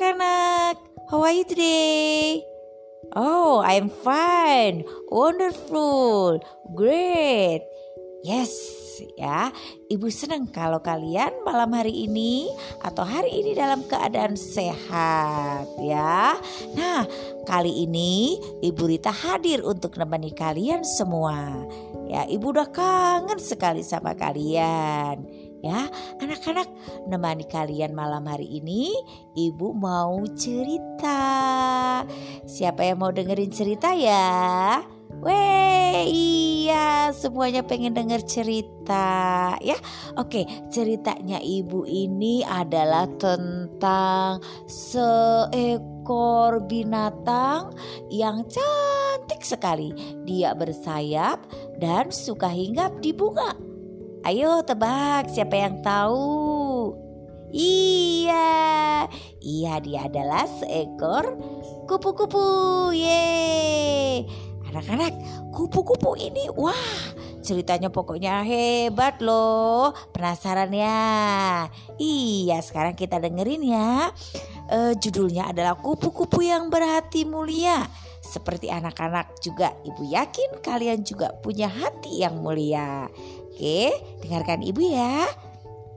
anak-anak. How are you today? Oh, I'm fine. Wonderful. Great. Yes, ya. Ibu senang kalau kalian malam hari ini atau hari ini dalam keadaan sehat ya. Nah, kali ini Ibu Rita hadir untuk menemani kalian semua. Ya, Ibu udah kangen sekali sama kalian. Ya, anak-anak nemani kalian malam hari ini, Ibu mau cerita. Siapa yang mau dengerin cerita ya? Weh, iya, semuanya pengen denger cerita ya. Oke, ceritanya ibu ini adalah tentang seekor binatang yang cantik sekali. Dia bersayap dan suka hinggap di bunga. Ayo tebak siapa yang tahu? Iya, iya dia adalah seekor kupu-kupu. Yeay. Anak-anak, kupu-kupu ini wah ceritanya pokoknya hebat loh. Penasaran ya? Iya, sekarang kita dengerin ya. Uh, judulnya adalah kupu-kupu yang berhati mulia. Seperti anak-anak juga, ibu yakin kalian juga punya hati yang mulia. Oke, dengarkan ibu ya.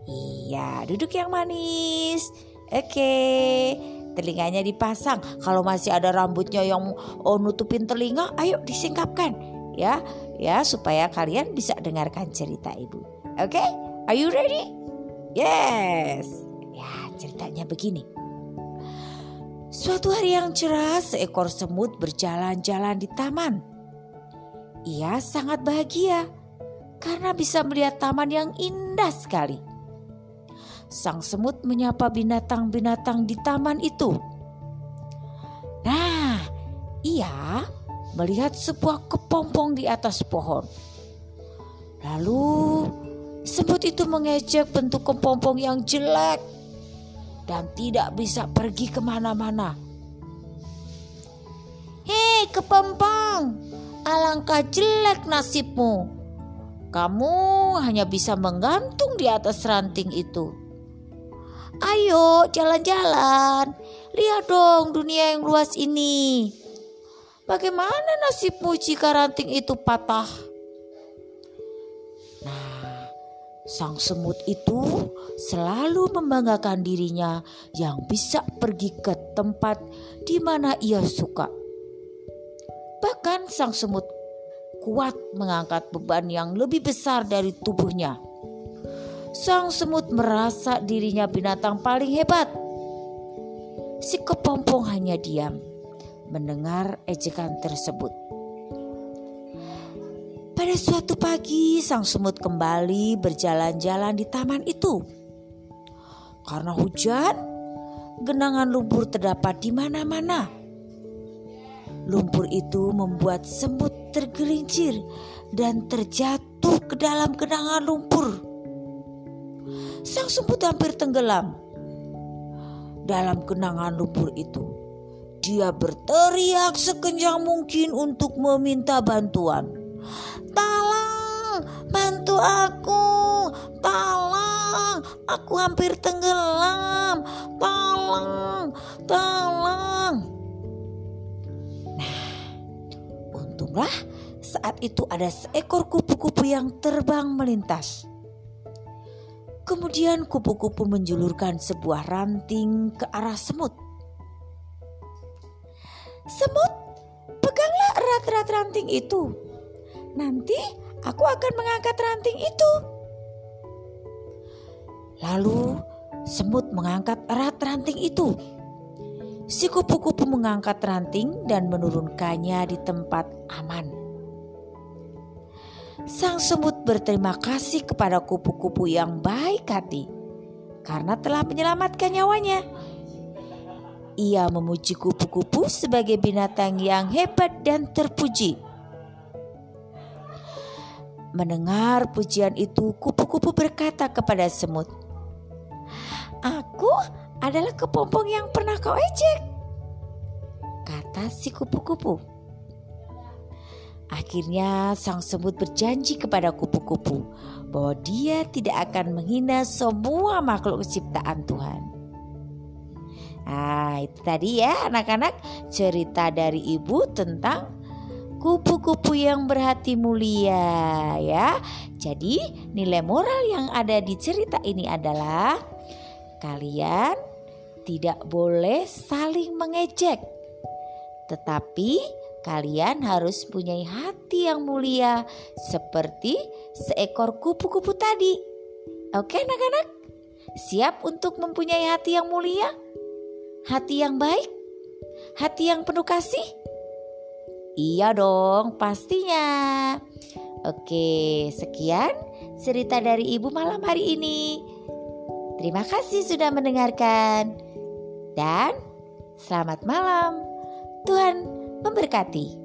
Iya, duduk yang manis. Oke telinganya dipasang. Kalau masih ada rambutnya yang oh, nutupin telinga, ayo disingkapkan ya, ya supaya kalian bisa dengarkan cerita ibu. Oke, are you ready? Yes. Ya, ceritanya begini. Suatu hari yang cerah, seekor semut berjalan-jalan di taman. Ia sangat bahagia karena bisa melihat taman yang indah sekali sang semut menyapa binatang-binatang di taman itu. Nah, ia melihat sebuah kepompong di atas pohon. Lalu semut itu mengejek bentuk kepompong yang jelek dan tidak bisa pergi ke mana-mana. Hei kepompong, alangkah jelek nasibmu. Kamu hanya bisa menggantung di atas ranting itu. Ayo jalan-jalan. Lihat dong dunia yang luas ini. Bagaimana nasibmu jika ranting itu patah? Nah, sang semut itu selalu membanggakan dirinya yang bisa pergi ke tempat di mana ia suka. Bahkan sang semut kuat mengangkat beban yang lebih besar dari tubuhnya sang semut merasa dirinya binatang paling hebat. Si kepompong hanya diam mendengar ejekan tersebut. Pada suatu pagi, sang semut kembali berjalan-jalan di taman itu. Karena hujan, genangan lumpur terdapat di mana-mana. Lumpur itu membuat semut tergelincir dan terjatuh ke dalam genangan lumpur sang semut hampir tenggelam. Dalam kenangan lumpur itu, dia berteriak sekencang mungkin untuk meminta bantuan. Tolong, bantu aku, tolong, aku hampir tenggelam, tolong, tolong. Untunglah saat itu ada seekor kupu-kupu yang terbang melintas. Kemudian kupu-kupu menjulurkan sebuah ranting ke arah semut. Semut, peganglah erat-erat ranting itu. Nanti aku akan mengangkat ranting itu. Lalu semut mengangkat erat ranting itu. Si kupu-kupu mengangkat ranting dan menurunkannya di tempat aman. Sang semut berterima kasih kepada kupu-kupu yang baik hati karena telah menyelamatkan nyawanya. Ia memuji kupu-kupu sebagai binatang yang hebat dan terpuji. Mendengar pujian itu, kupu-kupu berkata kepada semut, "Aku adalah kepompong yang pernah kau ejek," kata si kupu-kupu. Akhirnya sang semut berjanji kepada kupu-kupu bahwa dia tidak akan menghina semua makhluk ciptaan Tuhan. Ah, itu tadi ya anak-anak cerita dari ibu tentang kupu-kupu yang berhati mulia ya. Jadi nilai moral yang ada di cerita ini adalah kalian tidak boleh saling mengejek. Tetapi kalian harus punya hati yang mulia seperti seekor kupu-kupu tadi. Oke anak-anak? Siap untuk mempunyai hati yang mulia? Hati yang baik? Hati yang penuh kasih? Iya dong, pastinya. Oke, sekian cerita dari Ibu malam hari ini. Terima kasih sudah mendengarkan. Dan selamat malam. Tuhan memberkati.